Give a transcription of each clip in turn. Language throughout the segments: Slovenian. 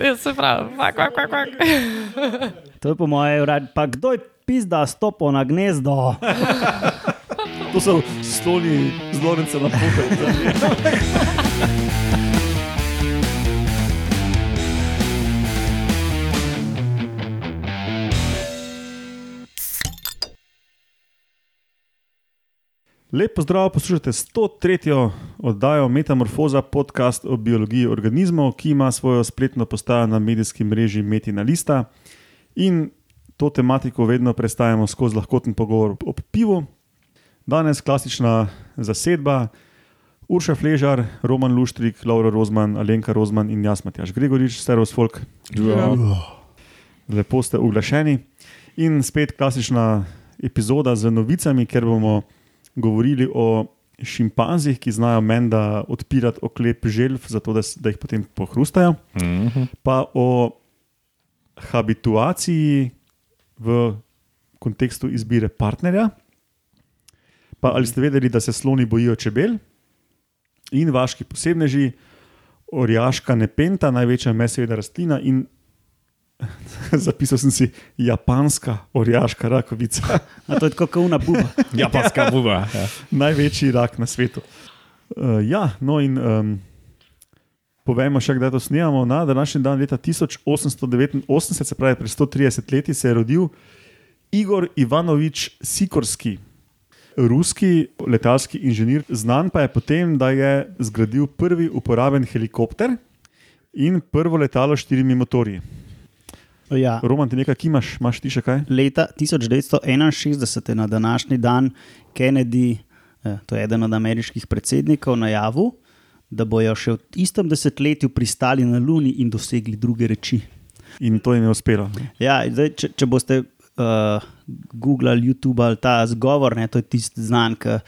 Ja, se pravi, vak, vak, vak, vak. To je po mojem uradu. Pa kdo je pizda stopo na gnezdo? To so sloni zlorence na putu. Lep pozdrav, poslušate 103. oddajo Metamorfoza, podcast o biologiji organizmov, ki ima svojo spletno postajo na medijski mreži Metina Lista. In to tematiko vedno prestajamo skozi lahkoten pogovor ob pivu. Danes klasična zasedba, Urša Fležar, Roman Luštrik, Laura Rozman, Alenka Rozman in jaz, Matjaš Gregorič, Servus Folk. Ja. Lepo ste uglašeni. In spet klasična epizoda z novicami, ker bomo govorili o šimpanzih, ki znajo menda odpirati oklep želv, zato da, da jih potem pohrustajo, pa o habituaciji v kontekstu izbire partnerja. Pa ali ste vedeli, da se sloni bojijo čebel? In vaški posebneži, orjaška nepenta, največja meseveda rastlina in zapisal sem si japonska orjaška rakovica. A to je kot una buba. Japonska buba. Ja. največji rak na svetu. Uh, ja, no in um, povemo še, kdaj to snemamo. Na današnji dan, leta 1889, se pravi pred 130 leti, se je rodil Igor Ivanovič Sikorski, ruski letalski inženir. Znan pa je potem, da je zgradil prvi uporaben helikopter in prvo letalo s štirimi motorji. Ja. Roman, ti nekaj kimaš, imaš ti še kaj? Leta 1961 je na današnji dan Kennedy, eh, to je eden od ameriških predsednikov, najavil, da bojo še v istem desetletju pristali na Luni in dosegli druge reči. In to jim je uspelo. Ja, zdaj, če, če boste uh, googlali YouTube ali ta zgovor, ne, to je tisti znan, ki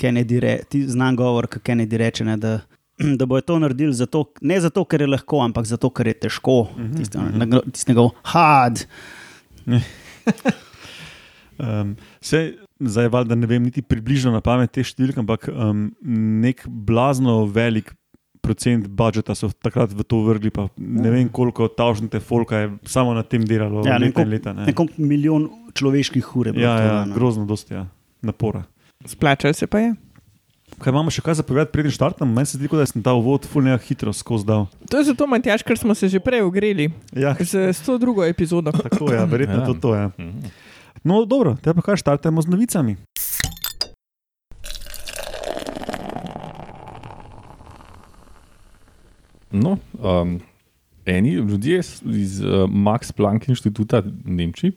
Kennedy re, ti znan govor, ki Kennedy reče, ne, da, da bojo to naredili zato, ne zato, ker je lahko, ampak zato, ker je težko. Tisti uh, njegov hard. Um, Vse zdaj, valjda ne vem, niti približno na pamet te številke, ampak um, nek blazno velik procent budžeta so takrat v to vrgli. Pa ne vem, koliko tavžnite folka je samo na tem delalo. Ja, leta neko- in leta. Ne. Neko milijon človeških ur je bilo. Ja, to, ja, no. grozno, dosti ja. napora. Splačal se pa je. Kaj imamo še kaj zapovedati, preden štartamo? Meni se zdi, da sem ta uvod fulnega hitro skozi dal. To je zato, Matjaš, ker smo se že prej ogreli Ja, z 102. epizodo. tako je, ja, verjetno Ja. to, to je. Mhm. No, dobro, te pa kaj štartamo z novicami. No, um, eni ljudje iz uh, Max Planck inštituta v Nemčiji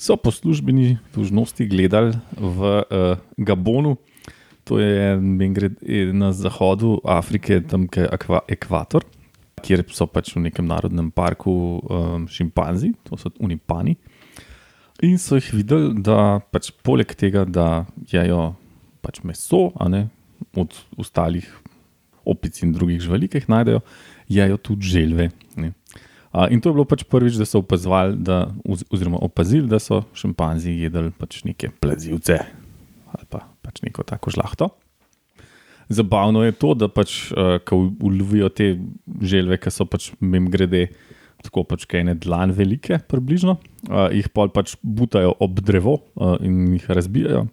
so po službeni dolžnosti gledali v uh, Gabonu, to je mimogrede, na zahodu Afrike, tam je ekvator, kjer so pač v nekem narodnem parku um, šimpanzi, to so unipani. In so jih videli, da pač poleg tega, da jejo pač meso, ne od ostalih opic in drugih živali, ki jih najdejo, jejo tudi želve. Ne. A, in to je bilo pač prvič, da so opazovali, da, oz- oziroma opazili, da so šimpanzi jedli pač neke plazivce ali pa pač neko tako žlahto. Zabavno je to, da pač, uh, ko ulovijo te želve, ki so pač mem grede. Tako pač kaj ene dlan velike, približno, uh, jih pol pač butajo ob drevo uh, in jih razbijajo,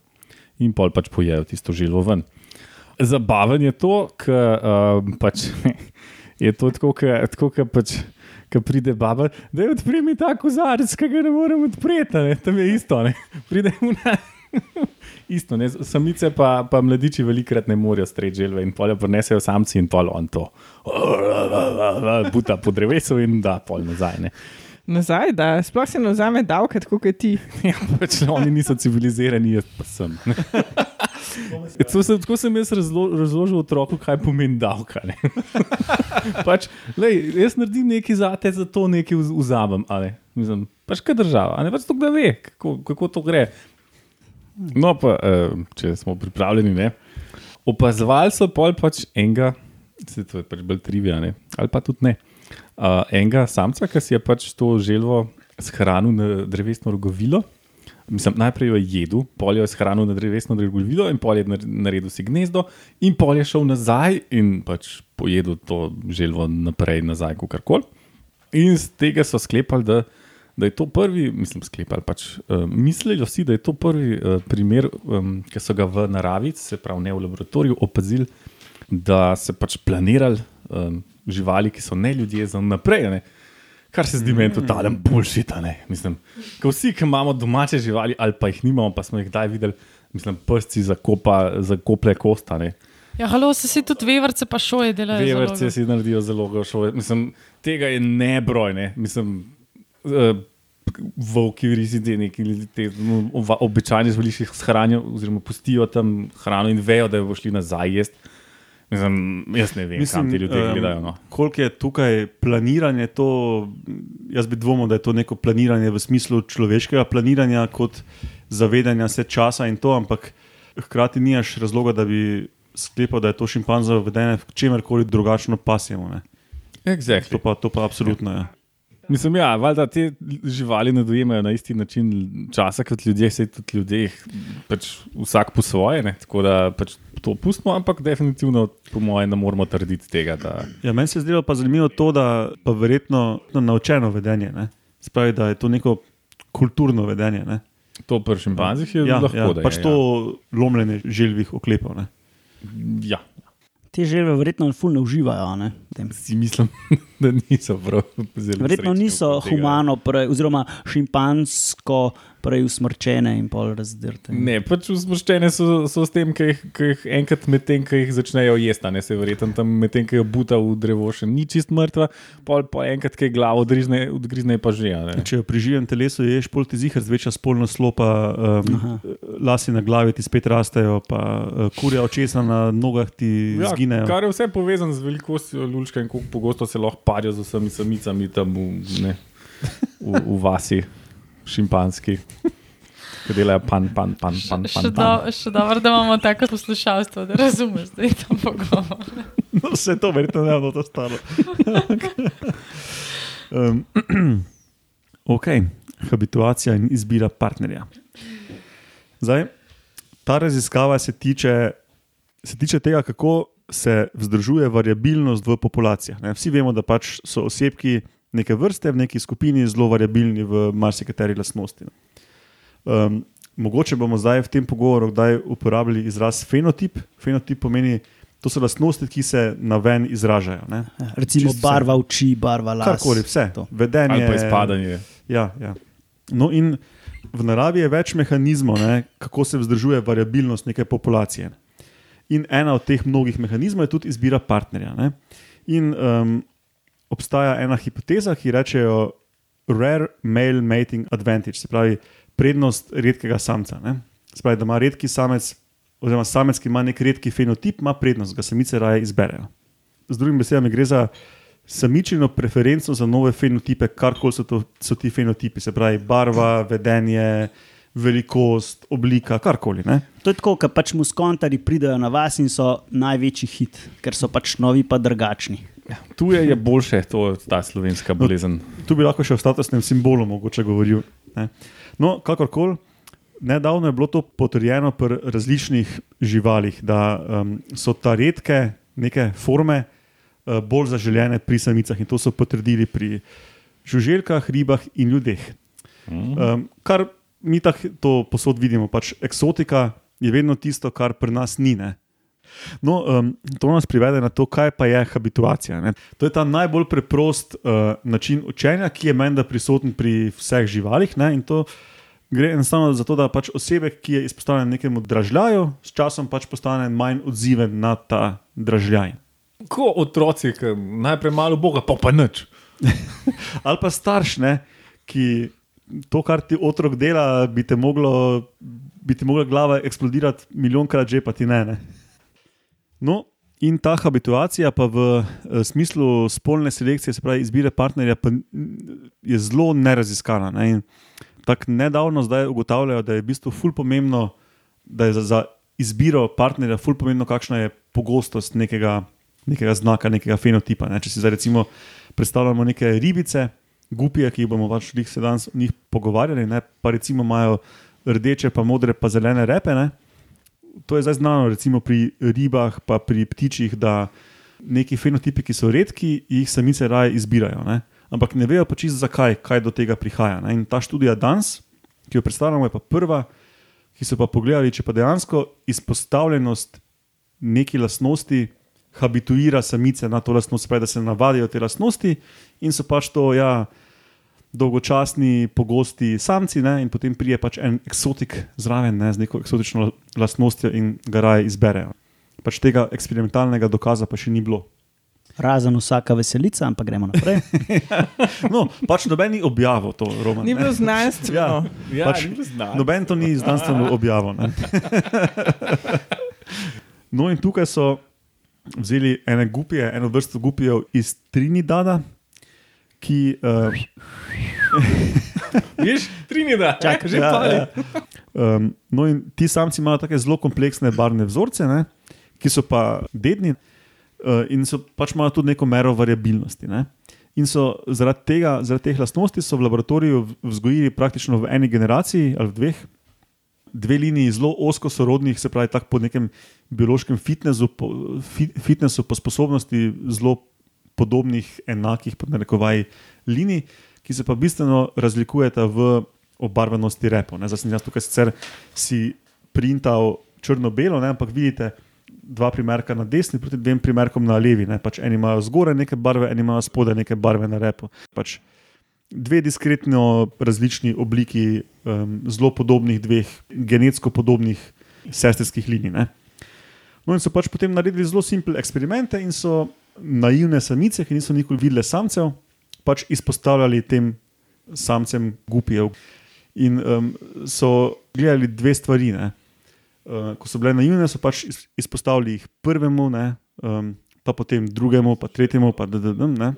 in pol pač pojejo tisto želvo ven. Zabaven je to, ker uh, pač, je to tako, kot pač, ko pride baba, da je odpri mi ta kozarec, ki ga ne morem odpreti, ne? tam je isto. Ne? Pride mu na. Isto, ne? samice pa, pa mladiči velikrat ne morejo streči želve in polje prenesejo samci in pol on to. Buta po drevesu in da pol nazaj. Ne? Nazaj, da sploh se ne vzame davka, kot ti. Ja, pač oni niso civilizirani, jaz pa sem. Tako sem, tako sem jaz razlo, razložil otroku, kaj pomeni davka. ne. pač, lej, jaz naredim nekaj za te, za to nekaj vz- vzamem. a ne. Mislim, pač kaj država, a ne pač to, da ve, kako, kako to gre. No, pa eh, če smo pripravljeni, ne. Opazovali so pol pač enega, se to je pač bolj trivia, ne, ali pa tudi ne. Uh, enega samca, ki si je pač to želvo shranil na drevesno rogovilo. Mislim, najprej jo je jedel, pol je shranil na drevesno rogovilo in pol je nar- naredil si gnezdo, in pol je šel nazaj in pač pojedel to želvo naprej, nazaj, kako koli. In iz tega so sklepali, da, da je to prvi, mislim, sklepali pač. Uh, mislili vsi, da je to prvi uh, primer, um, ki so ga v naravi, se pravi ne v laboratoriju, opazili, da se pač planirali um, živali, ki so ne ljudje, za naprej. Ne? Kar se zdi meni totalen bullshit. Mislim, ko vsi, ki imamo domače živali, ali pa jih nimamo, pa smo jih kdaj videli, mislim, prsci zakopa, zakople kosta. Ne. Ja, halo, se si tudi vevrce pa šoje delajo. Veverce si naredijo zelo šove. Mislim, tega je nebroj. Ne. Mislim, uh, volki, rezidenti, te no, ova- običajni zvelišči shranijo, oziroma pustijo tam hrano in vejo, da jo bo šli nazaj jesti. Mislim, jaz ne vem, Mislim, kam ti ljudje em, gledajo. No. Koliko je tukaj planiranje, to, jaz bi dvomil, da je to neko planiranje v smislu človeškega planiranja, kot zavedanja se časa in to, ampak hkrati nimaš razloga, da bi sklepal, da je to šimpanzovo vedenje v čemerkoli drugačno. Ne. Exactly. To pa, to pa absolutno je. Mislim, ja, valjda te živali ne dojemajo na isti način časa kot ljudje, se tudi ljudje, pač vsak po svoje. Ne? Tako da pač to pustimo, ampak definitivno, po mojem, ne moramo trditi tega. Da... Ja, meni se je zdelo pa zanimivo to, da pa verjetno no, naučeno vedenje. Ne. Spravi, da je to neko kulturno vedenje. Ne. To pri šimpanzih je Ja, lahko. ja, da pač je, to lomljenje želvih oklepov. Ne. Ja. Te želve verjetno ful ne uživajo. Ne? Si mislim, da niso prav. Verjetno niso humano, prej, oziroma šimpansko prej usmrčene in pol razdrte. Ne, pač usmrščene so, so s tem, ki jih, ki jih enkrat medtem, ko jih začnejo jesti, a ne se verjetno tam medtem, ko jo buta v drevo, še ni čist mrtva, pol pa enkrat, ko je glavo odgrizne, odgrizne pa že. a ne. Če jo pri živem telesu ješ, pol ti zihar zveča spolno slopa, um, lasi na glavi ti spet rastejo, pa uh, kurja očesa na nogah ti ja, zginejo. kar je vse povezano z velikostjo lučka in kako pogosto se lahko parijo z vsemi samicami tam v, ne, v, v vasi, šimpanski. Ki delajo pan, pan, pan, pan, pan, Še, pan. do, še dobro, da imamo tako poslušalstvo, da razumeš, da je tam pogovor. No, vse to verjetno ne bo to stalo. um, ok, habituacija in izbira partnerja. Zdaj, ta raziskava se tiče, se tiče tega, kako se vzdržuje variabilnost v populacijah. Ne? Vsi vemo, da pač so osebki neke vrste v neki skupini zelo variabilni v marsikateri lastnosti. Um, mogoče bomo zdaj v tem pogovoru kdaj uporabili izraz fenotip. Fenotip pomeni, to so lastnosti, ki se na ven izražajo. Ne? Recimo Čisto vse. barva oči, barva las. Karkoli, vse. To. Vedenje. Ali pa izpadanje. Ja, ja. No, in v naravi je več mehanizmov, ne, kako se vzdržuje variabilnost neke populacije. In ena od teh mnogih mehanizmov je tudi izbira partnerja. Ne. In um, obstaja ena hipoteza, ki rečejo rare male mating advantage, se pravi prednost redkega samca. Ne. Se pravi, da ima redki samec, oziroma samec, ki ima nek redki fenotip, ima prednost, ga samice raje izberejo. Z drugimi besedami gre za samičino preferenco za nove fenotipe, karkoli so, to- so ti fenotipi, se pravi barva, vedenje, velikost, oblika, karkoli. Ne? To je tako, kot pač muskontari pridejo na vas in so največji hit, ker so pač novi, pa drugačni. Tu je, je boljše, to, ta slovenska bolezen. Tu bi lahko še o statusnem simbolu mogoče govoril. Ne? No, kakorkoli. Nedavno je bilo to potrjeno pri različnih živalih, da um, so ta redke neke forme uh, bolj zaželjene pri samicah in to so potrdili pri žuželkah, ribah in ljudeh. Um, kar mi tako posod vidimo, pač eksotika je vedno tisto, kar pri nas ni. Ne? No, um, to nas privede na to, kaj pa je habituacija. Ne? To je ta najbolj preprost uh, način učenja, ki je menda prisoten pri vseh živalih. Ne? In to gre enostavno za to, da pač osebek, ki je izpostavljen nekemu dražljaju, s časom pač postane manj odziven na ta dražljaj. Ko otroci, ki najprej malo Boga, pa pa nič. Ali pa starš, ne, ki to, kar ti otrok dela, bi te moglo, bi ti mogla glava eksplodirati milijonkrat, že pa ti ne. ne. No, in ta habituacija, pa v eh, smislu spolne selekcije, se pravi izbire partnerja, je zelo neraziskana. Ne. Tako nedavno zdaj ugotavljajo, da je v bistvu ful pomembno, da je za, za izbiro partnerja ful pomembno, kakšna je pogostost nekega, nekega znaka, nekega fenotipa. Ne. Če si zdaj recimo predstavljamo neke ribice, gupije, ki jih bomo pač njih se danes njih pogovarjali, ne, pa recimo imajo rdeče, pa modre, pa zelene repe. Ne. To je zdaj znano, recimo pri ribah, pa pri ptičjih, da neki fenotipi, ki so redki, jih samice raje izbirajo. Ne. ampak ne vejo pa čisto zakaj, kaj do tega prihaja. Ne. In ta študija danes, ki jo predstavljamo, je pa prva, ki so pa pogledali, če pa dejansko izpostavljenost neki lastnosti habituira samice na to lastnost, pravi, da se navadijo te lastnosti in so pač to, ja. Dolgočasni, pogosti samci, ne, in potem prije pač en eksotik zraven, ne, z neko eksotično lastnostjo, in ga raje izberejo. Pač tega eksperimentalnega dokaza pa še ni bilo. Razen vsaka veselica, ampak gremo naprej. No, pač noben ni objavil to, Roman. Ni bilo znanstveno. Ja. Ja, Pač ni znano. Noben to ni znanstveno objavil. ne. No, in tukaj so vzeli ene gupije, eno vrsto gupijev iz Trinidada, ki. Uh, Veš, Trinidad, čakaj, že ja, pali. ja. Um, no, in ti samci imajo tako zelo kompleksne barvne vzorce, ne, ki so pa dedni uh, in so pač imajo tudi neko mero variabilnosti. Ne. In so zaradi, tega, zaradi teh lastnosti so v laboratoriju vzgojili praktično v eni generaciji ali v dveh, dve liniji zelo osko sorodnih, se pravi, tako po nekem biološkem fitnessu, po, fi, fitnessu, po sposobnosti zelo podobnih, enakih, pod narekovaj, linij, ki se pa bistveno razlikujeta v obarvanosti repov. Zdaj sem jaz tukaj sicer si printal črno-belo, ampak vidite. Dva primerka na desni, proti dvem primerkom na levi. Ne. Pač eni imajo zgoraj neke barve, eni imajo spodaj neke barve na repu. Pač dve diskretno različni obliki um, zelo podobnih, dveh genetsko podobnih sestrskih linij. Ne. No, in so pač potem naredili zelo simple eksperimente in so naivne samice, ki niso nikoli videle samcev, pač izpostavljali tem samcem gupijev. In um, so gledali dve stvari. Uh, ko so bile naivne, so pač iz- izpostavili jih prvemu, ne, um, pa potem drugemu, pa tretjemu, pa da, da, da, ne,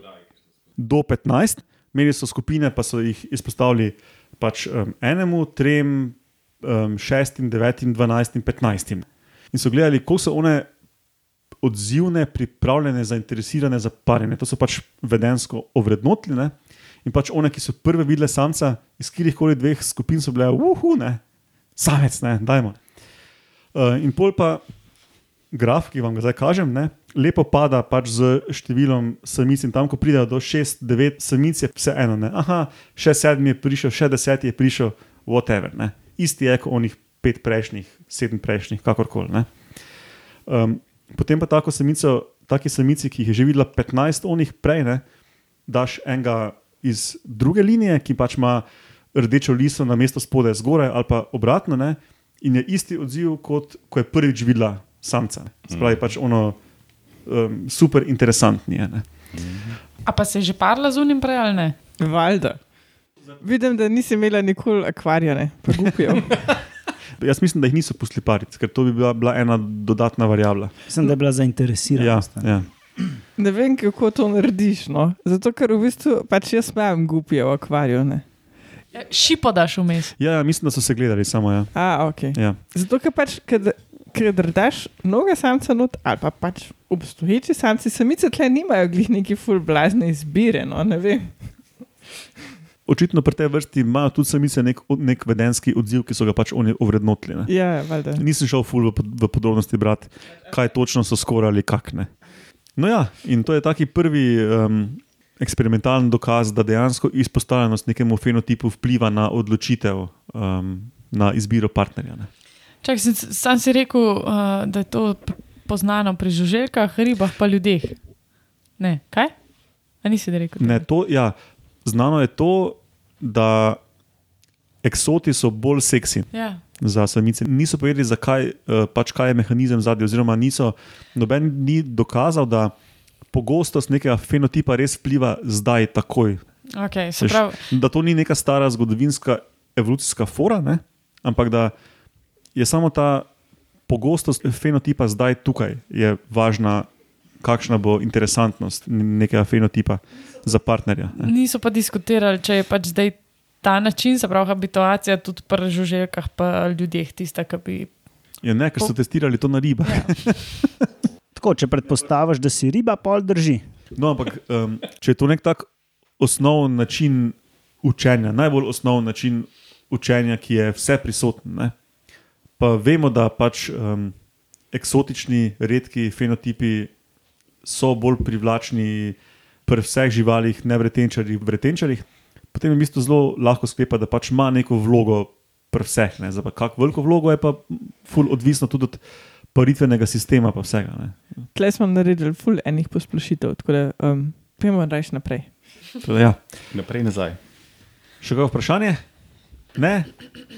do 15. Imeli so skupine, pa so jih izpostavili pač, um, enemu, trem, um, šestim, devetim, dvanajstim, petnajstim. In so gledali, koliko so one odzivne, pripravljene, zainteresirane za parjenje. To so pač vedensko ovrednotili. Ne? In pač one, ki so prve videle samca iz kjerih koli dveh skupin, so bile, uhu, ne, samec, ne, dajmo. Uh, in pol pa graf, ki vam ga zdaj kažem, ne, lepo pada pač z številom samic. In tam, ko pridejo do 6, 9 samic, je vse eno. Ne. Aha, še sedmi je prišel, še deseti je prišel, whatever. Ne. Isti je kot onih pet prejšnjih, sedem prejšnjih, kakorkoli. Um, potem pa tako samico, taki samici, ki jih je že videla 15 onih prej, ne, daš enega iz druge linije, ki pač ima rdečo liso na mesto spodaj zgoraj, ali pa obratno, ne, in je isti odziv, kot ko je prvič videla samca. Spravi pač ono um, super interesantni. Je, ne. A pa se je že parla z unim prej ali ne? Valjda. Vidim, da nisi imela nikoli akvarijane, pa gupijo. Jaz mislim, da jih niso pustili paric, ker to bi bila, bila ena dodatna variabla. Mislim, da je bila Ja, zainteresirana. ja. Ne vem, kako to narediš. No? Zato, ker v bistvu pač jaz imam gupije v akvariju. Ne? Ja, Šipo daš vmes. Ja, ja, mislim, da so se gledali samo. Ja. A, ok. Ja. Zato, ker pač, ker daš mnoge samce not, ali pa pač obstoječi samci, samice tle nimajo glih neki full blazne izbire. No? Ne vem. Očitno pri tej vrsti imajo tudi samice nek, nek vedenski odziv, ki so ga pač oni ovrednotili. Ja, valjda. Nisem šel ful v, v podrobnosti brati, kaj točno so skorali, kak ne. No ja, in to je taki prvi um, eksperimentalen dokaz, da dejansko izpostavljenost nekemu fenotipu vpliva na odločitev, um, na izbiro partnerja. Ne. Čak, sem, sam si rekel, uh, da je to poznano pri žuželkah, ribah pa ljudeh. Ne, kaj? A nisi rekel? Ne, to, ja, znano je to, da eksoti so bolj seksi. Ja. za samice. Niso povedali, zakaj, eh, pač kaj je mehanizem zadnji, oziroma niso, noben ni dokazal, da pogostost nekega fenotipa res vpliva zdaj, takoj. Okay, pravi, Da to ni neka stara zgodovinska evolucijska fora, ne? ampak da je samo ta pogostost fenotipa zdaj tukaj, je važna, kakšna bo interesantnost nekega fenotipa za partnerja. Ne? niso pa diskutirali, če je pač zdaj ta način, se pravi, habituacija tudi pri žuželkah, pa ljudeh, tista, ki bi. Ja, ne, ker so testirali to na ribah. Ja. Tako, če predpostaviš, da si riba, pol drži. No, ampak um, če je to nek tak osnoven način učenja, najbolj osnoven način učenja, ki je vse prisoten, ne? pa vemo, da pač um, eksotični, redki fenotipi so bolj privlačni pri vseh živalih, ne vretenčarjih, vretenčarjih, potem je v bistvu zelo lahko sklepati, da pač ima neko vlogo pri vseh. ne. Zdaj pa Kako veliko vlogo je pa ful odvisno tudi od paritvenega sistema pa vsega. Ne. Tle smo naredili ful enih posplošitev, tako da um, pojmo rajš naprej. Tako da Ja. Naprej nazaj. Še kakšno vprašanje? Ne?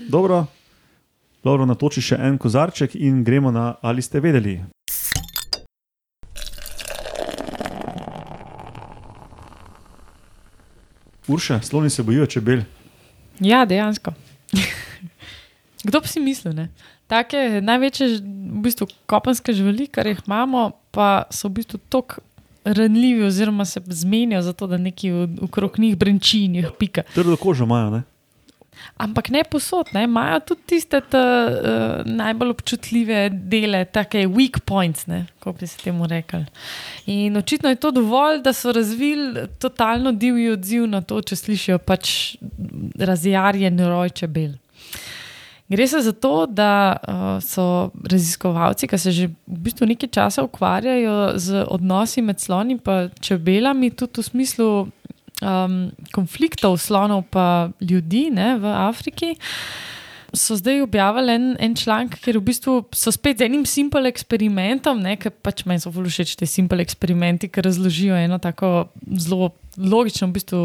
Dobro. Dobro, natoči še en kozarček in gremo na ali ste vedeli. Urša, sloni se bojijo čebel. Ja, dejansko. Kdo bi si mislil? Ne? Take največje v bistvu, kopenske živali, kar jih imamo, pa so v bistvu tako ranljivi, oziroma se zmenijo zato, da neki okrog njih brenči in jih pika. Trdo kožo imajo, ne? Ampak ne posod, ne? imajo tudi tiste ta, uh, najbolj občutljive dele, take weak points, kot bi se temu rekli. In očitno je to dovolj, da so razvili totalno divji odziv na to, če slišijo pač razjarjen roj čebel. Gre se za to, da uh, so raziskovalci, ki se že v bistvu nekaj časa ukvarjajo z odnosi med sloni in čebelami, tudi v smislu um, konfliktov slonov in ljudi ne, v Afriki. So zdaj objavili en, en članek, ker v bistvu so spet z enim simpel eksperimentom, ker pač meni so všeč te simpel eksperimenti, ki razložijo eno tako zelo logično, v bistvu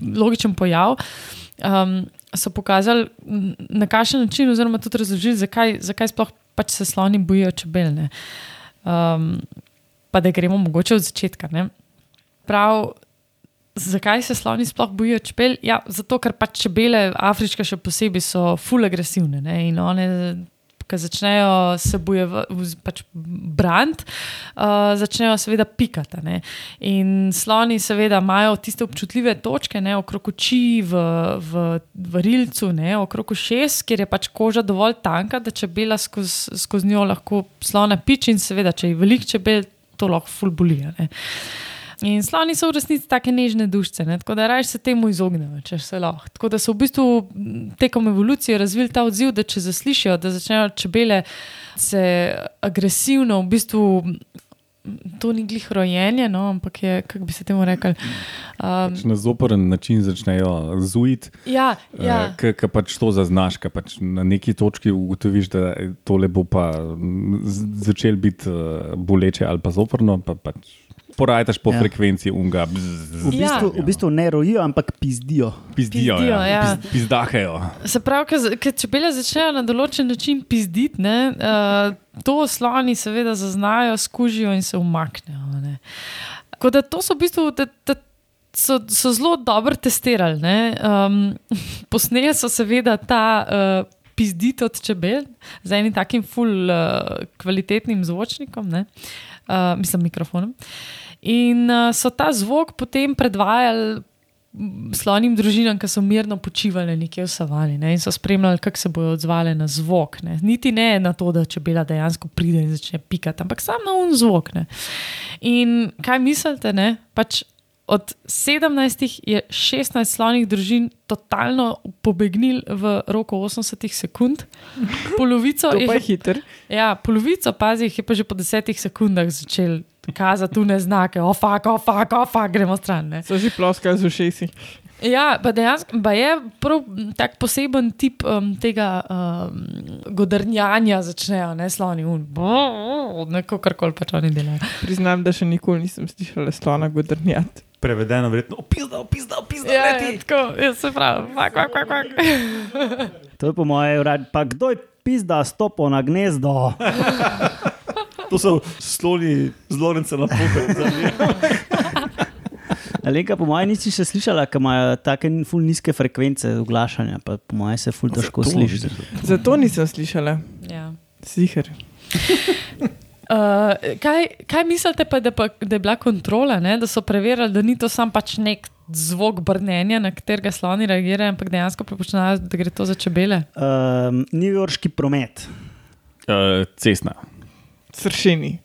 logičen pojav. Um, so pokazali, na kakšen način, oziroma tudi razložili, zakaj, zakaj sploh pač se sloni bojijo čebel. ne. Um, pa da gremo mogoče od začetka. Ne. Prav, zakaj se sloni sploh bojijo čebel? Ja, zato, ker pač čebele, afriške še posebej, so full agresivne ne? in one. Ko začnejo se bojevati, pač brant, uh, začnejo seveda pikati. ne. In sloni, seveda, imajo tiste občutljive točke, ne, okrog oči, v, v, v rilcu, ne, okrog ušes, kjer je pač koža dovolj tanka, da čebela skozi skoz njo lahko slona piči, in seveda, če je veliko čebel, to lahko ful boli. ne. In sloni so v resnici tako nežne dušice, ne? tako da raje se temu izognemo, če se lahko. Tako da so v bistvu tekom evolucije razvili ta odziv, da če zaslišijo, da začnejo čebele se agresivno, v bistvu to ni glih rojenje, no, ampak je, kako bi se temu rekli. Um, Na zoporen način začnejo zujiti, ja, ja. ki pač to zaznaš, ki pač na neki točki ugotoviš, da tole bo pa mm, z- začel biti eh, boleče ali pa zoprno. Pa pač porajtaš po Ja. ja. frekvenci unga, V bzz, Ja. bistvu, v bistvu ne rojijo, ampak pizdijo. pizdijo, Pizdijo, ja. ja. Piz, pizdahajo. Se pravi, ker čebele začnejo na določen način pizditi, ne, uh, to sloni seveda zaznajo, skužijo in se umaknejo. a ne. Tako da to so v bistvu. Da, da, So, so zelo dobro testirali. ne. Um, posneje so seveda ta uh, pizdit od čebel z enim takim full uh, kvalitetnim zvočnikom, ne, uh, mislim, mikrofonom. In uh, so ta zvok potem predvajali slonim družinam, ki so mirno počivali nekje v savani ne, in so spremljali, kako se bodo odzvali na zvok. Ne. Niti ne na to, da čebela dejansko pride in začne pikati, ampak samo na un zvok. Ne. In kaj mislite? Ne? Pač od 17 je 16 slonih družin totalno pobegnil v roku 80 sekund, polovico je pa je hiter. Ja, polovico pazi, jih je pa že po desetih sekundah začel kazati tu neznake, ofak, ofak, ofak, gremo stran. Ne. So že ploskali z ušesi. Ja, pa dejansko pa je prav tak poseben tip um, tega um, godrnjanja, začnejo ne sloni, un, neko karkoli pač oni delajo. Priznam, da še nikoli nisem slišala slona godrnjati. Prevedeno, verjetno, opizda, opizda, opizda. Ja, leti." ja, tako, ja, se pravi, fak, fak, fak, fak. To je po mojem. Pa kdo je pizda stopo na gnezdo? To so sloni z Lorence na pohod. Alenka, po mojem nisi še slišala, ker imajo tako ful nizke frekvence oglašanja, pa po mojem se ful težko sliši. Zato nisem slišala. Ja. Siher. Uh, kaj, kaj mislite, pa, da, pa, da je bila kontrola, ne? da so preverili, da ni to samo pač nek zvok brnenja, na katerega sloni reagirajo, ampak dejansko prepočunajo, da gre to za čebele? Um, Newyorški promet. Uh, cestna. Sršeni.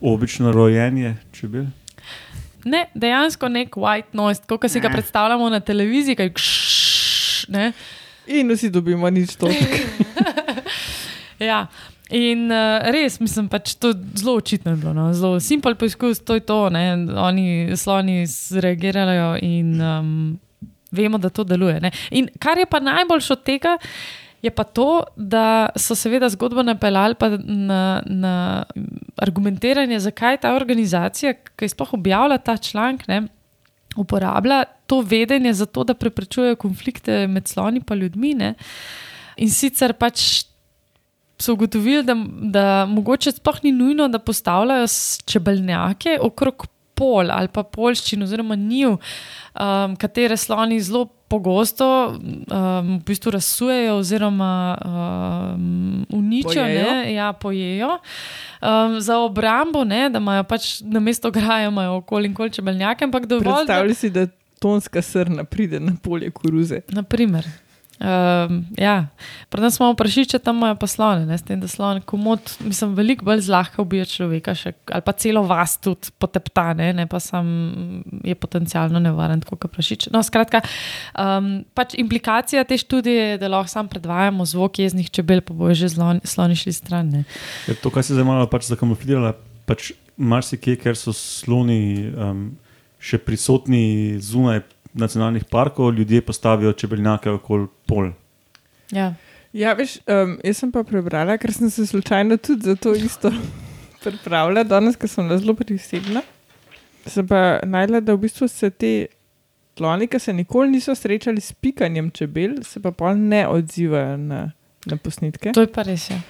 Obično rojenje čebel. Ne, dejansko nek white noise, kot si ga predstavljamo na televiziji, kaj kš, ne. In vsi dobimo nič točk. Ja. In uh, res, mislim, pač to zelo očitno je bilo. No? Zelo simpel poizkus, to je to. Ne? Oni sloni zreagirajo in um, vemo, da to deluje. Ne? In kar je pa najboljše od tega, je pa to, da so seveda zgodbo napeljali na, na argumentiranje, zakaj ta organizacija, ki je sploh objavila ta članek, uporablja to vedenje za to, da preprečujejo konflikte med sloni in ljudmi. Ne? In sicer pač. So ugotovili, da, da mogoče sploh ni nujno, da postavljajo čebeljake okrog pol ali pa polščin, oziroma njiv, um, katere sloni zelo pogosto um, v bistvu razsujejo oziroma um, uničijo, Pojejo. ne, ja, pojejo. Um, za obrambo, ne, da imajo pač na mesto graja, imajo okoli in koli čebeljake, ampak dovolj. Predstavljaj si, da tonska srna pride na polje koruze. Naprimer. Um, ja. Nas smo vprašali, če tam imajo pa slone, ne? s tem, da slon, komod, mislim, veliko bolj zlahka ubija človeka, še, ali pa celo vas tudi poteptane, ne pa sam je potencialno nevaren, kot prašič. No, skratka, um, pač implikacija te študije je, da lahko sam predvajamo zvok jeznih čebel, pa bojo že sloni, sloni šli stran. Ne? Je to, kar se zdaj malo pač zakamuflirala, pač marsikje, ker so sloni um, še prisotni zunaj nacionalnih parkov, ljudje postavijo čebeljake okoli pol. Ja. Ja, veš, um, jaz sem pa prebrala, ker sem se slučajno tudi za to isto pripravila, danes, ker sem bila zelo prisebna. Sem pa najdela, da v bistvu se te sloni, ki se nikoli niso srečali s pikanjem čebel, se pa pol ne odzivajo na, na posnetke. To je pa res. Ja.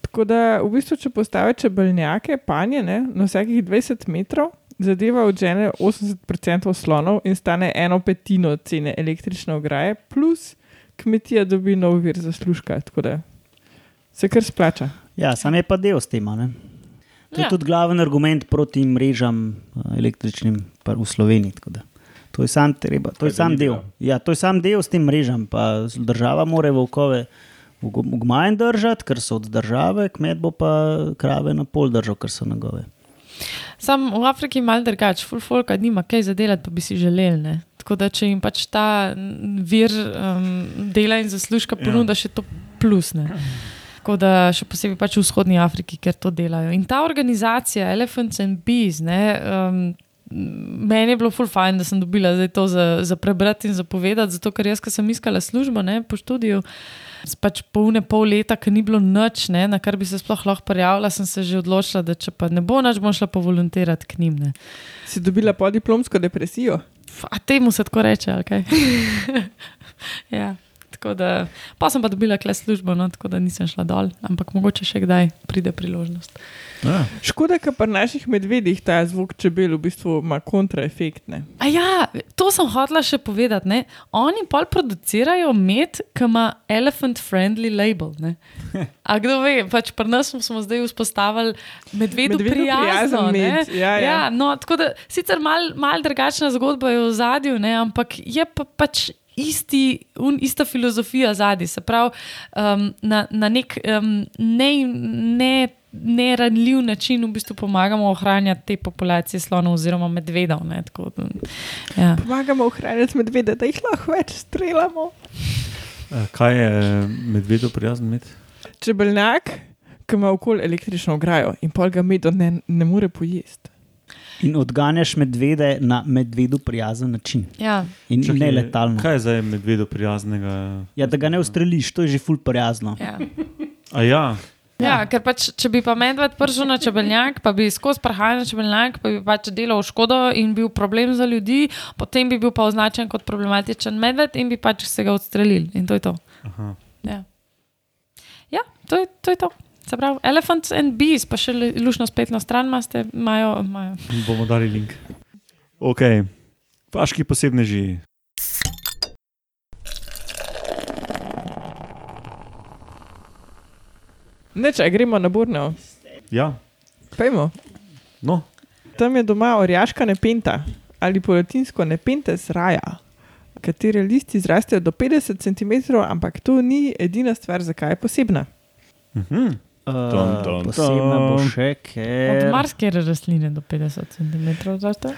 Tako da, v bistvu, če postaviš čebeljake, panje ne, na vsakih 20 metrov, zadeva odžene 80% slonov in stane eno petino cene električne ograje, plus kmetija dobi nov vir zaslužka. Tako da se kar splača. Ja, sam je pa del s tem. ne. To je Ja. tudi glaven argument proti mrežam eh, električnim pa v Sloveniji. tako da To je sam, treba, to je sam del. Ja, to je sam del s tem mrežam. Pa država mora volkove v go- v gmaj držati, ker so od države, kmet bo pa krave na pol držal, ker so njegove. Sam v Afriki je malo drugače, full folk nima kaj za delati, pa bi si želeli. Ne? Tako da, če jim pač ta mm, vir um, dela in zaslužka Ja. ponuda, še to plus. Ne? Tako da, še posebej pač v vzhodni Afriki, ker to delajo. In ta organizacija, Elephants and Bees, ne, um, meni je bilo full fajn, da sem dobila zdaj to za, za prebrati in za povedati, zato ker jaz, ko sem iskala službo ne, po študiju. Pač polne pol leta, ki ni bilo noč, ne, na kar bi se sploh lahko prijavila, sem se že odločila, da če pa ne bo noč, bom šla povolontirati k njim. Ne. Si dobila podiplomsko depresijo? A temu se tako reče, ali kaj? ja. Tako da, pa sem pa dobila kle službo, no, tako da nisem šla dol, ampak mogoče še kdaj pride priložnost. Ja. Škoda, ker pri naših medvedih ta zvok čebel v bistvu ima kontraefekt. ne. A ja, to sem hotela še povedati. Ne? Oni pol producirajo med, ki ima elephant friendly label. Ne? A kdo ve, pač pri nas smo, zdaj vzpostavili medvedu, Medvedu prijazno. med, ja, ja. Ja, no, tako da sicer mal, mal drugačna zgodba je v zadju, ne, ampak je pa pač. Isti, un, ista filozofija zadaj, se pravi, um, na, na nek um, ne, ne, neranljiv način v bistvu pomagamo ohranjati te populacije slonov oziroma medvedov. Ne, tako, da, ja. Pomagamo ohranjati medvede, da jih lahko več streljamo. Eh, Kaj je medvedu prijazen med? Čebeljak, ki ima okoli električno ograjo in pol ga medo ne, ne more pojesti. In odganjaš medvede na medvedu prijazen način. Ja. In Čakaj, ne letalno. Kaj je zdaj medvedu prijaznega? Ja, da ga ne ustreliš, to je že ful prijazno. Ja. A ja, Ja, ker pač, če bi pa medved prišel na čebeljak, pa bi skozi prehajal na čebeljak, pa bi pač delal škodo in bil problem za ljudi, potem bi bil pa označen kot problematičen medved in bi pač se ga odstrelili. In to je to. aha. Ja, ja to, je, to je to. Se pravi, Elephants and Bees, pa še lušno spletno stran imate, imajo. imajo. bomo dali link. Ok, vaški posebneži. Ne, če gremo na Borneo, Ja, pojmo. no, Tam je doma orjaška nepenta ali po latinsko nepentes raja, katere listi zrastejo do 50 cm, ampak to ni edina stvar, zakaj je posebna. mhm. Uh, Tom, tom, posebna bo tom. še, Od ker marsikere rastline do 50 cm. Zašto?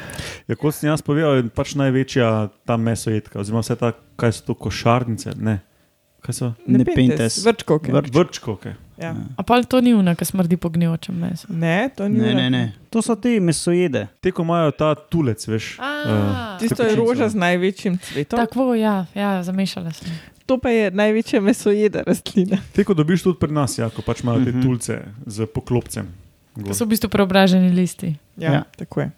ja, kot sem jaz povedal, je pač največja ta mesojedka, oziroma vse ta, kaj so to košarnice. Ne. Kaj so? Nepentes. Vrčkovke. Vrč- Vrčkovke. Ja. A pa to ni una, ki smrdi po gnjočem mesu. Ne, to ni Ne, ono. ne, ne. To so te mesojede. Te, ko imajo ta tulec, veš. A. eh, Tisto je roža z največjim cvetom. Tako, ja, ja zamešala sem. To pa je največja mesojeda rastlina. Te, ko dobiš tudi pri nas, ja, ko pač imajo te Mhm. tulce z poklopcem. To so v bistvu preobraženi listi. Ja, Ja. tako je.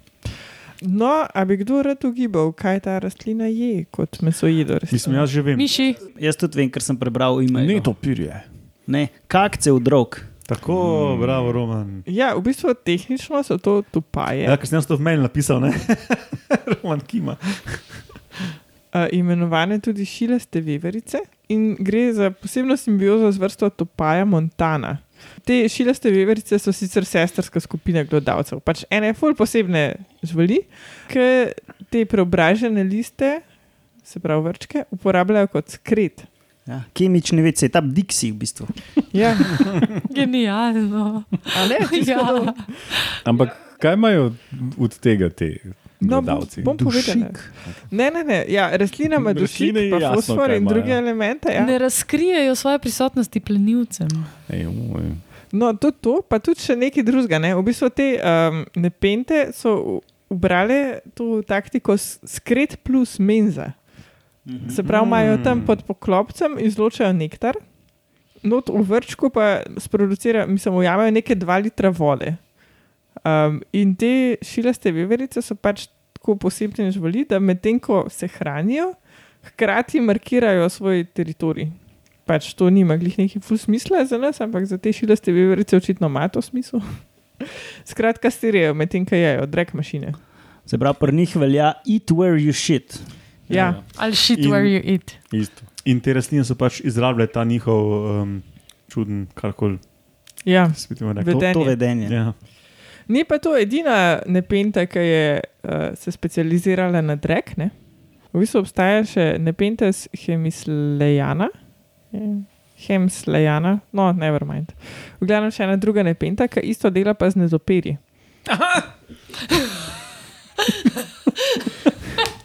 No, a bi kdo rad ugibal, kaj ta rastlina je kot mesojedo? Mislim, jaz že vem. Miši, Jaz tudi vem, ker sem prebral ime. Ne, to pirje. Ne, kakce v drog. Tako, bravo, Roman. Ja, v bistvu tehnično so to tupaje, Ja, ker sem jaz to v mail napisal, ne? Roman Kima. Uh, imenovane tudi šilaste veverice in gre za posebno simbiozo z vrsto tupaja montana. Te šilaste veverice so sicer sestrska skupina glodavcev. Pač ene ful posebne živali, ki te preobražene liste, se pravi vrčke, uporabljajo kot skret. Ja, kemični vec, je ta Dixi v bistvu. Ja, genialno. a ne, čisto Ja. Ampak kaj imajo od tega ti No, bom, gledalci? bom povedala. Ne, ne, ne. Ja, rastlina ima dušik, pa jasno, fosfor in druge elemente. Ja. Ne razkrijejo svoje prisotnosti plenilcem. Ej, oj. No, tudi to, pa tudi še nekaj drugega. Ne? V bistvu te um, nepente so ubrale to taktiko skret plus menza. Se pravi, imajo tam pod poklopcem izločajo nektar, not v vrčku pa sproducirajo, mislim, ujamejo neke dva litra vode. Um, in te šilaste veverice so pač tako posebne živali, da medtem ko se hranijo, hkrati markirajo svoj teritorij. Pač to nima glih neki ful smisla za nas, ampak za te šilaste veverice očitno ima to smisel. Skratka, stirijo medtem, ko jejo, drek mašine. Se pravi, pri njih velja eat where you shit. Ja, Ali shit In- where you eat. Isto. In te rastline so pač izrabljale ta njihov um, čuden, karkoli ja. To, to vedenje. Ja. Ni pa to edina nepenta, ki je uh, se specializirala na drek. Ne? V bistvu obstaja še nepentes hemislejana. Je- Hemslejana, no, never mind. V glavnem še ena druga nepenta, ki isto dela pa z nezoperi.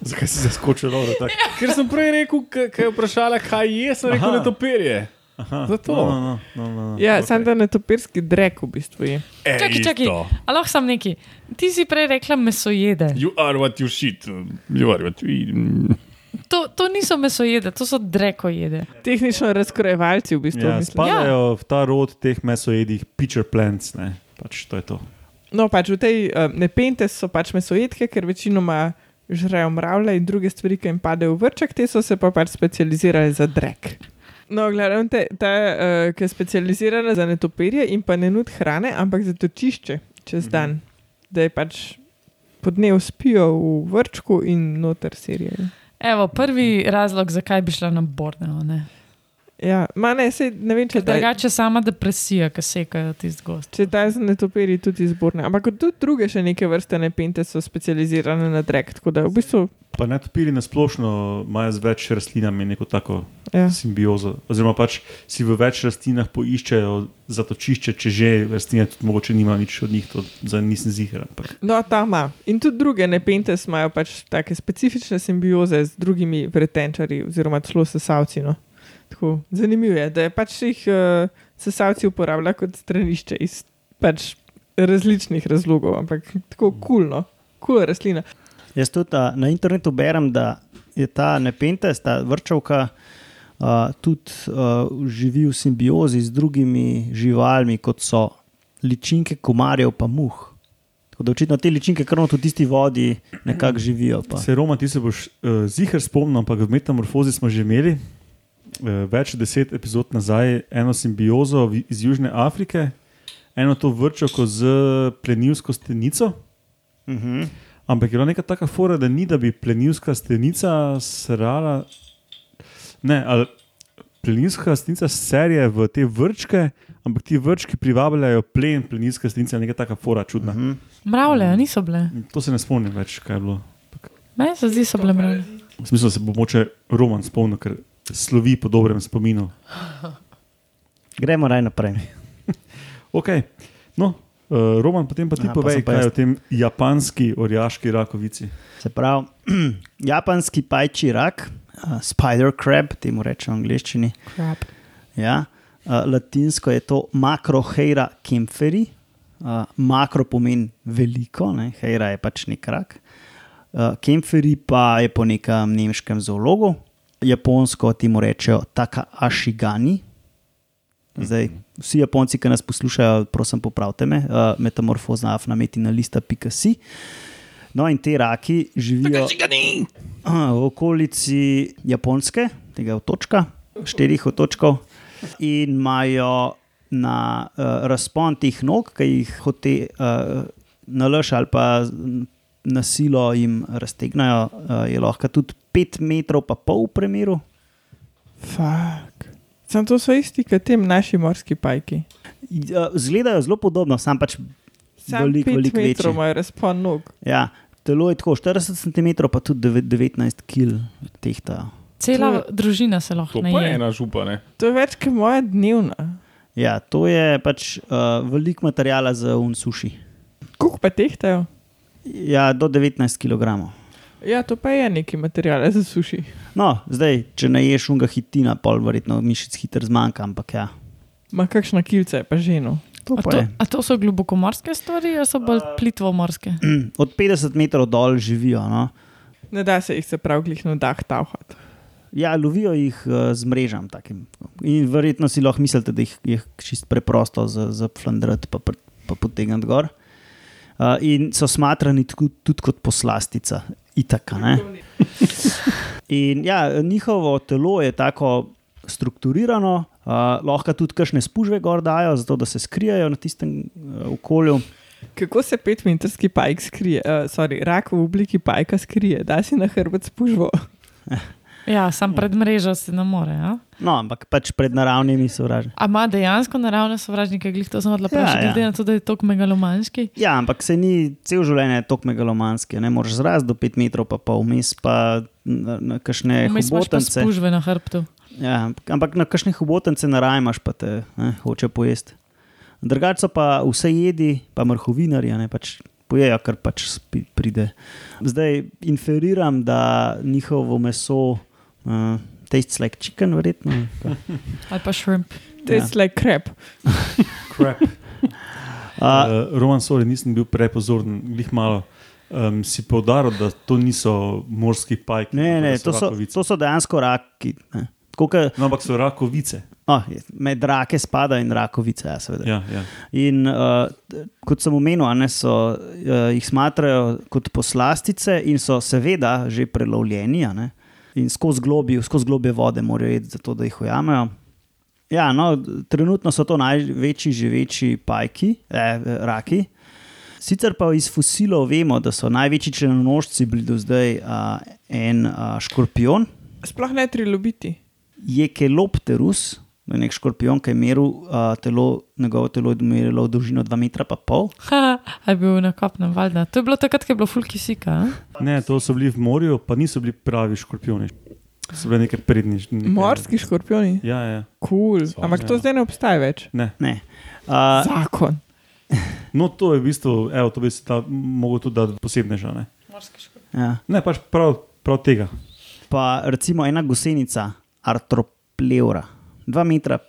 Zakaj si zaskočil? Dobro, tako? Ker sem prej rekel, kaj je vprašala, kaj je, sem rekel, da to perje. Aha, Zato. No, no, no, no, no, no. Ja, Ok. okay. samo da netoperski drek v bistvu je. E, Čakaj, čakaj. isto. A lahko sam neki. Ti si prej rekla mesojede. You are what you shit. You are what you eat. To, to niso mesojede, to so drekojede. Tehnično razkrojevalci v bistvu. Ja, spadajo v ta rod teh mesojedih pitcher plants. Ne? Pač to je to. No, pač v tej uh, nepente so pač mesojedke, ker večinoma žrejo mravlje in druge stvari, ki jim padejo v vrček, te so se pa pač specializirale za drek. No, gledam, te, ta, uh, ki je specializirana za netoperje in pa ne nud hrane, ampak za točišče čez dan, da je pač po dnevu spijo v vrčku in noter serijo. Evo, prvi razlog, zakaj bi šla na Borneo. Ne? Ja, ma ne, sej, ne vem, če Ker da, drugače sama depresija, ki sekajo tisti gost. če ta za netoperi tudi izborne. Ampak tudi druge še neke vrste nepente so specializirane na drek. Tako da v bistvu. Pa ne topiri na splošno imajo z več rastlinami neko tako Ja. simbiozo. Oziroma pač si v več rastlinah poiščejo zatočišče, če že rastline tudi mogoče nima nič od njih, to za nisem ziger. Ampak No, ta ima. In tudi druge nepentes imajo pač take specifične simbioze z drugimi vretenčari oziroma celo sesalci. No. Tako, zanimivo je, da je pač jih uh, sesalci uporabljajo kot stranišče iz pač različnih razlogov, ampak tako kulno, kul cool rastlina. Jaz tudi a, na internetu berem, da je ta nepentes, ta vrčovka, a, tudi a, živi v simbiozi z drugimi živalmi, kot so ličinke, komarjev, pa muh. Tako da očitno te ličinke, kar v tisti vodi, nekako živijo. Pa. se Roma, ti se boš uh, ziger spomnil, ampak v metamorfozi smo že imeli uh, več deset epizod nazaj eno simbiozo iz Južne Afrike, eno to vrčoko z plenilsko stenico. Uh -huh. Ampak je bila neka taka fora, da ni, da bi plenilska stenica srala. Ne, ali plenilska stenica serije v te vrčke, ampak ti vrčki privabljajo plen, plenilska stenica je neka taka fora čudna. Uh -huh. Mravlje, a niso bile. To se ne spomnim več, kaj je bilo. Meni se zdi, so bile mravlje. V smislu se bo moče roman spomnil, ker slovi po dobrem spominu. Gremo raj naprej. Ok, no. Uh, Roman, potem pa ti Aha, povej, pa kaj je o tem japanski orjaški rakovici. Se pravi, japonski pajči rak, uh, spider crab, temu rečemo v angleščini. Crap. Ja. Uh, latinsko je to makroheira kemferi. Uh, makro pomeni veliko, ne? heira je pač nek rak. Uh, kemferi pa je po nekem nemškem zoologu, japonsko temu rečejo taka ašigani. Zdaj, vsi Japonci, ki nas poslušajo, prosim, popravite me, uh, metamorfoza afna metina lista pikasi. No, in te raki živijo uh, v okolici Japonske, tega otočka, štirih otočkov, in imajo na uh, razpon teh nog, ki jih hoče uh, nalož ali pa na silo jim raztegnajo, uh, je lahko tudi 5 metrov, pa pol v premeru. Fak. Sam to so isti, kot tem naši morski pajki. Ja, Zgledajo zelo podobno, sam pač Sam veliko, veliko metrov večji. imajo razpon nog. Ja, telo je tako 40 cm, pa tudi devet- 19 kg tehtajo. Cela To družina se lahko To pa je naje. ena župa, ne? To je več kot moja dnevna. Ja, to je pač uh, veliko materijala za unsuši. Koliko pa tehtajo? Ja, do 19 kg. Ja, to pa je neki material za suši. No, zdaj, če ne ješ unga hitina, pol verjetno mišic hitro zmanjka, ampak ja. Ma kakšna kilca je pa ženo. To A pa to, je. a to so globokomorske stvari, ali so bolj plitvomorske? Od 50 metrov dol živijo. No. Ne da se jih se prav glih na dah tavhati. Ja, lovijo jih uh, z mrežam. Takim. In verjetno si lahko mislite, da jih je čist preprosto za, za flandrati pa, pa potegniti gor. Uh, in so smatrani tudi, tudi kot poslastica, itaka. Ne? In ja, njihovo telo je tako strukturirano, uh, lahko tudi kakšne spužve gor dajo, zato da se skrijejo na tistem uh, okolju. Kako se petmetrski pajk skrije, uh, sorry, rak v obliki pajka skrije, da si na hrbet spužvo. Ja, sam pred mrežo se ne more. Ja? No, ampak pač pred naravnimi sovražniki. A ima dejansko naravne sovražnike, glih to sem odla Ja, ja. glede na to, da je tok megalomanski. Ja, ampak se ni cel življenje tako megalomanski. Ne moreš zrasti do 5 metrov, pa pol vmes pa na, na kakšne Vmes imaš hobotence. spužve na hrbtu. Ja, ampak na kakšne hobotence narajmaš, pa te ne, hoče pojesti. Drugače pa vse jedi, pa mrhovinarji, ne pač pojejo, kar pač pride. Zdaj inferiram, da njihovo meso uh, tastes like chicken, verjetno. Ali pa shrimp. Je Ja. like crap. Crap. Uh, Uh, Roman, sorry, nisem bil prepozoren, glih malo. Um, si povdaril, da to niso morski pajki. ne, ne, da to so, rakovice. to so dejansko raki. Ke, No, ampak so rakovice. oh, med rake spada in rakovice, ja, seveda. Ja, ja. In uh, kot sem omenil, a ne, so, uh, jih smatrajo kot poslastice in so seveda že prelovljeni. ne, In skozi globje, skozi globje vode morajo iti, zato da jih ujamejo. Ja, no, trenutno so to največji živeči pajki, eh, raki. Sicer pa iz fosilov vemo, da so največji črnonožci bili do zdaj uh, en uh, škorpion, Sploh ne trilobiti. Jekelopterus, to je nek škorpion, ki je meril uh, telo, njegovo telo je merilo v dolžino 2,5 metra. pa pol. Ha, a je bil na kopnem, valjda. To je bilo takrat, ko je bilo fulki sika. Ne, to so bili v morju, pa niso bili pravi škorpioni. So bili neke prednji. Neke... Morski škorpioni. Ja, ja. Cool. So, Ampak to ja. zdaj ne obstaja več. Ne. Ne. Uh, Zakon. No, to je v bistvu, evo, to bi se ta, mogel tudi dati posebneža. Ne, ja. ne pač prav, prav tega. Pa recimo ena gosenica, artropleura, 2 metra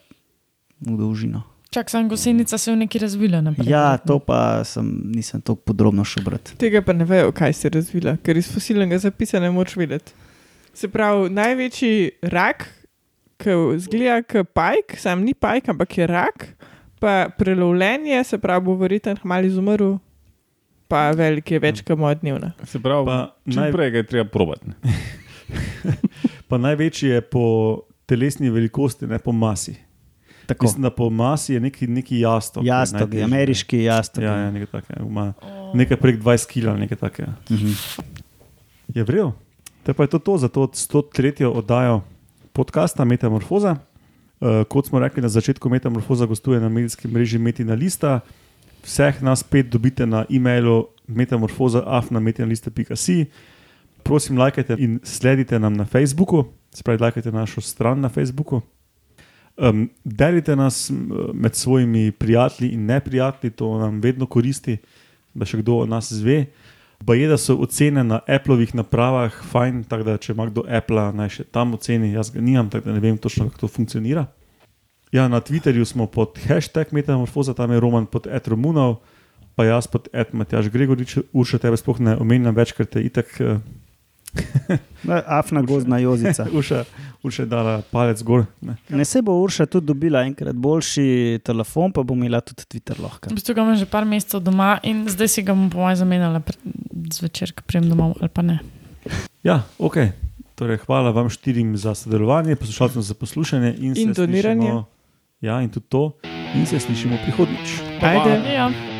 v dolžino. Čak, sem gosenica se je v neki razvila naprej. Ja, to pa sem, nisem tako podrobno šel brati. Tega pa ne vejo, kaj se je razvila, ker iz fosilnega zapisa ne moč vedeti. Se pravi, največji rak, ki zgleda kot pajk, sam ni pajk, ampak je rak, pa prelovljenje, se pravi, bo verjetno malo izumrl, pa velik je več kot moja dnevna. Se pravi, Pa čim naj- prej ga je treba probati. ne. Pa največji je po telesni velikosti, ne po masi. Tako. Mislim, da po masi je neki, neki jastok. je Jastok, ne. ameriški jastok. Ja, ja, nekaj takega. Ima nekaj prek 20 kg, nekaj takega. Mhm. Je vrel. Te pa je to, to za to 103. oddajo podcasta Metamorfoza. Uh, kot smo rekli na začetku, Metamorfoza gostuje na medijskem mreži Metina Lista. Vseh nas pet dobite na e-mailu metamorfoza.afnametinalista.si. Prosim, lajkajte in sledite nam na Facebooku, spravi, lajkajte našo stran na Facebooku. Um, delite nas med svojimi prijatelji in neprijatelji, to nam vedno koristi, da še kdo o nas zve. Baje, da so ocene na Appleovih napravah fajn, tako da če ima kdo Apple, naj še tam oceni, jaz ga nimam, tako da ne vem točno, kako to funkcionira. Ja, na Twitterju smo pod hashtag Metamorfoza, tam je Roman pod Etromunov, pa jaz pod Ed Matjaš Gregorič, Urša tebe sploh ne omenjam več, ker te itak. Ne, Afna gozdna jozica. Urša, Urša je dala palec gor. Ne. Ne se bo Urša tudi dobila enkrat boljši telefon, pa bo imela tudi Twitter lahko. V bistvu ga imam že par mesecev doma in zdaj si ga bom po mojem zamenjala zvečer, ko prijem domov ali pa ne. Ja, ok. Torej, hvala vam štirim za sodelovanje, poslušalcem za poslušanje in, In se doniranje. Slišimo, ja, in tudi to. In se slišimo prihodnjič. Ajde. Ja.